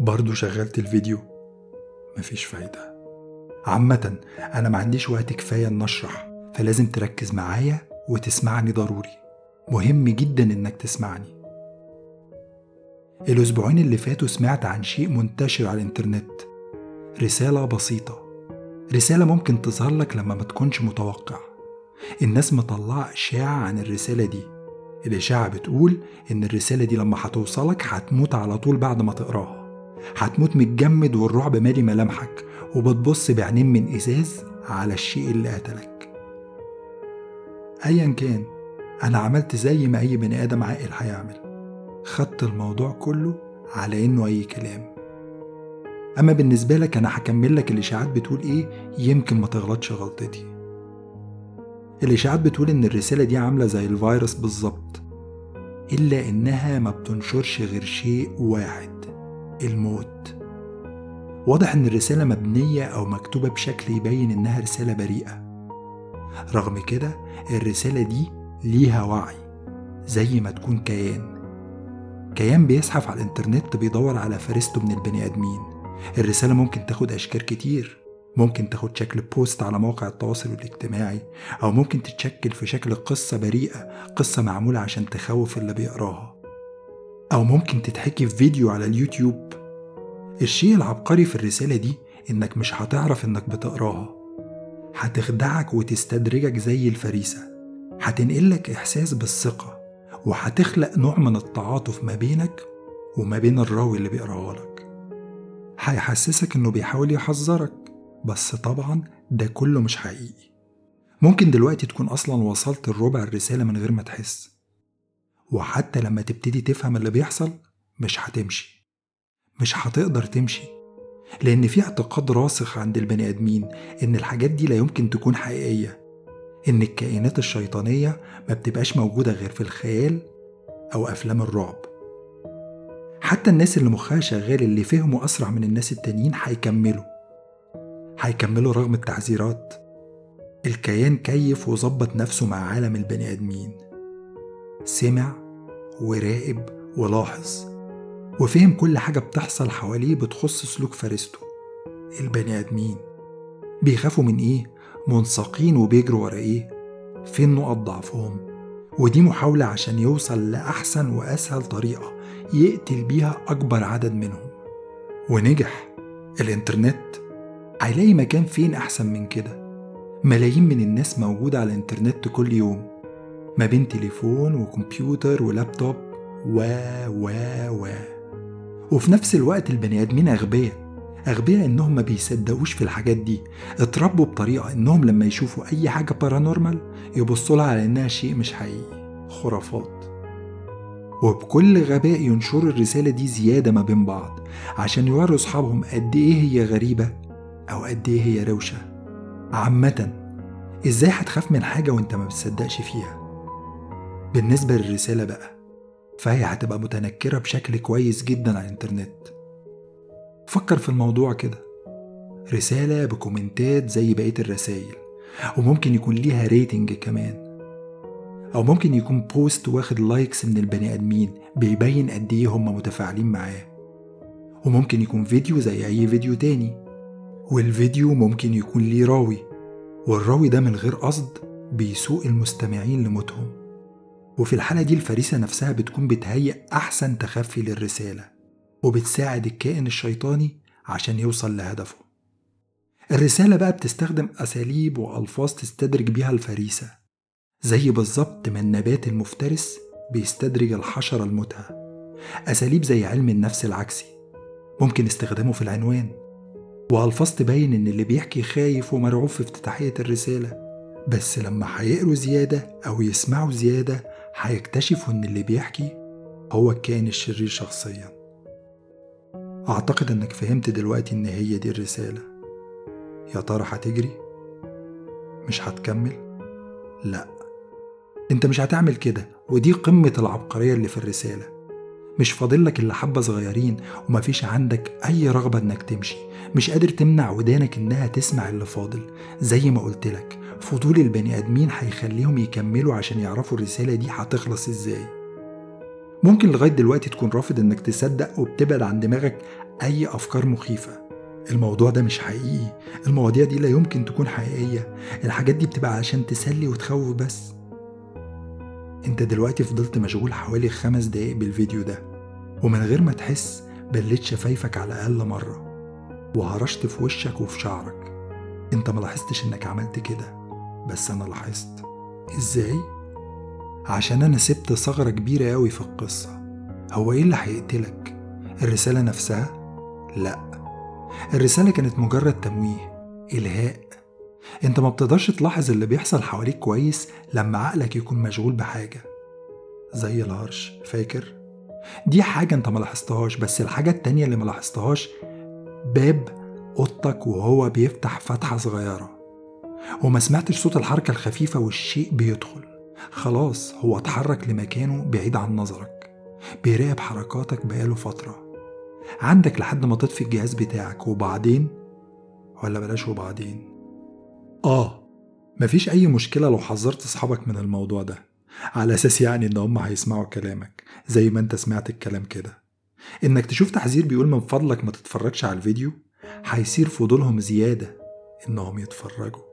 برضه شغلت الفيديو. مفيش فايدة. عامة أنا ما عنديش وقت كفاية إن أشرح فلازم تركز معايا وتسمعني ضروري. مهم جدا إنك تسمعني. الأسبوعين اللي فاتوا سمعت عن شيء منتشر على الإنترنت. رسالة بسيطة. رسالة ممكن تظهر لك لما ما تكونش متوقع. الناس مطلعة إشاعة عن الرسالة دي. الإشاعة بتقول إن الرسالة دي لما هتوصلك هتموت على طول بعد ما تقراها. هتموت متجمد والرعب مالي ملامحك وبتبص بعينين من إزاز على الشيء اللي قتلك. أيا كان أنا عملت زي ما أي بني آدم عاقل هيعمل. خدت الموضوع كله على إنه أي كلام. أما بالنسبة لك أنا هكمل لك الإشاعات بتقول إيه يمكن ما تغلطش غلطتي. الإشاعات بتقول إن الرسالة دي عاملة زي الفيروس بالظبط إلا إنها ما بتنشرش غير شيء واحد. الموت. واضح إن الرسالة مبنية أو مكتوبة بشكل يبين إنها رسالة بريئة. رغم كده الرسالة دي ليها وعي زي ما تكون كيان. كيان بيزحف على الإنترنت بيدور على فريسته من البني آدمين. الرسالة ممكن تاخد أشكال كتير. ممكن تاخد شكل بوست على موقع التواصل الاجتماعي أو ممكن تتشكل في شكل قصة بريئة قصة معمولة عشان تخوف اللي بيقراها. أو ممكن تتحكي في فيديو على اليوتيوب. الشيء العبقري في الرسالة دي إنك مش هتعرف إنك بتقراها. هتخدعك وتستدرجك زي الفريسة. هتنقلك إحساس بالثقة وهتخلق نوع من التعاطف ما بينك وما بين الراوي اللي بيقراها لك. هيحسسك إنه بيحاول يحذرك بس طبعا ده كله مش حقيقي. ممكن دلوقتي تكون أصلا وصلت الربع الرسالة من غير ما تحس. وحتى لما تبتدي تفهم اللي بيحصل مش هتمشي. مش هتقدر تمشي. لأن في اعتقاد راسخ عند البني آدمين إن الحاجات دي لا يمكن تكون حقيقية. إن الكائنات الشيطانية ما بتبقاش موجودة غير في الخيال أو أفلام الرعب. حتى الناس اللي مخها شغال اللي فهموا أسرع من الناس التانيين هيكملوا. هيكملوا رغم التحذيرات الكيان كيف وظبط نفسه مع عالم البني آدمين. سمع وراقب ولاحظ وفهم كل حاجة بتحصل حواليه بتخص سلوك فريسته البني آدمين بيخافوا من إيه؟ منساقين وبيجروا ورا إيه؟ فين نقط ضعفهم؟ ودي محاولة عشان يوصل لأحسن وأسهل طريقة يقتل بيها أكبر عدد منهم ونجح الإنترنت هيلاقي مكان فين أحسن من كده ملايين من الناس موجودة على الإنترنت كل يوم ما بين تليفون وكمبيوتر ولابتوب. و و و. وفي نفس الوقت البني آدمين أغبياء أغبياء إنهم ما بيصدقوش في الحاجات دي. اتربوا بطريقة إنهم لما يشوفوا أي حاجة بارانورمال يبصوا لها على إنها شيء مش حقيقي. خرافات. وبكل غباء ينشروا الرسالة دي زيادة ما بين بعض عشان يوروا أصحابهم قد إيه هي غريبة أو قد إيه هي روشة. عامة إزاي هتخاف من حاجة وإنت ما بتصدقش فيها؟ بالنسبة للرسالة بقى فهي هتبقى متنكرة بشكل كويس جدا على الإنترنت. فكر في الموضوع كده. رسالة بكومنتات زي بقية الرسايل وممكن يكون ليها rating كمان. أو ممكن يكون post واخد likes من البني آدمين بيبين قد إيه هم متفاعلين معاه. وممكن يكون فيديو زي أي فيديو تاني. والفيديو ممكن يكون ليه راوي والراوي ده من غير قصد بيسوق المستمعين لموتهم. وفي الحالة دي الفريسة نفسها بتكون بتهيئ أحسن تخفي للرسالة وبتساعد الكائن الشيطاني عشان يوصل لهدفه. الرسالة بقى بتستخدم أساليب وألفاظ تستدرج بيها الفريسة زي بالظبط ما النبات المفترس بيستدرج الحشرة المتهة أساليب زي علم النفس العكسي ممكن استخدامه في العنوان وألفاظ تبين إن اللي بيحكي خايف ومرعوب في افتتاحية الرسالة بس لما هيقروا زيادة أو يسمعوا زيادة هيكتشفوا إن اللي بيحكي هو الكائن الشرير شخصيا. أعتقد إنك فهمت دلوقتي إن هي دي الرسالة. يا ترى هتجري؟ مش هتكمل؟ لأ. أنت مش هتعمل كده ودي قمة العبقرية اللي في الرسالة. مش فاضلك إلا حبة صغيرين ومفيش عندك أي رغبة إنك تمشي. مش قادر تمنع ودانك إنها تسمع اللي فاضل زي ما قلتلك فضول البني آدمين هيخليهم يكملوا عشان يعرفوا الرسالة دي هتخلص إزاي. ممكن لغاية دلوقتي تكون رافض إنك تصدق وبتبعد عن دماغك أي أفكار مخيفة. الموضوع ده مش حقيقي. المواضيع دي لا يمكن تكون حقيقية. الحاجات دي بتبقى عشان تسلي وتخوف بس. أنت دلوقتي فضلت مشغول حوالي خمس دقايق بالفيديو ده. ومن غير ما تحس بليت شفايفك على الأقل مرة. وهرشت في وشك وفي شعرك. أنت ما لاحظتش إنك عملت كده. بس أنا لاحظت إزاي؟ عشان أنا سبت ثغرة كبيرة قوي في القصة هو إيه اللي هيقتلك؟ الرسالة نفسها؟ لأ الرسالة كانت مجرد تمويه إلهاء أنت ما بتقدرش تلاحظ اللي بيحصل حواليك كويس لما عقلك يكون مشغول بحاجة زي الهرش فاكر؟ دي حاجة أنت ما لاحظتهاش بس الحاجة التانية اللي ما لاحظتهاش باب أوضتك وهو بيفتح فتحة صغيرة وما سمعتش صوت الحركة الخفيفة والشيء بيدخل. خلاص هو اتحرك لمكانه بعيد عن نظرك. بيراقب حركاتك بقاله فترة. عندك لحد ما تطفي الجهاز بتاعك وبعدين؟ ولا بلاش وبعدين؟ آه مفيش أي مشكلة لو حذرت أصحابك من الموضوع ده. على أساس يعني إن هم هيسمعوا كلامك. زي ما أنت سمعت الكلام كده. إنك تشوف تحذير بيقول من فضلك ما تتفرجش على الفيديو هيصير فضولهم زيادة إنهم يتفرجوا.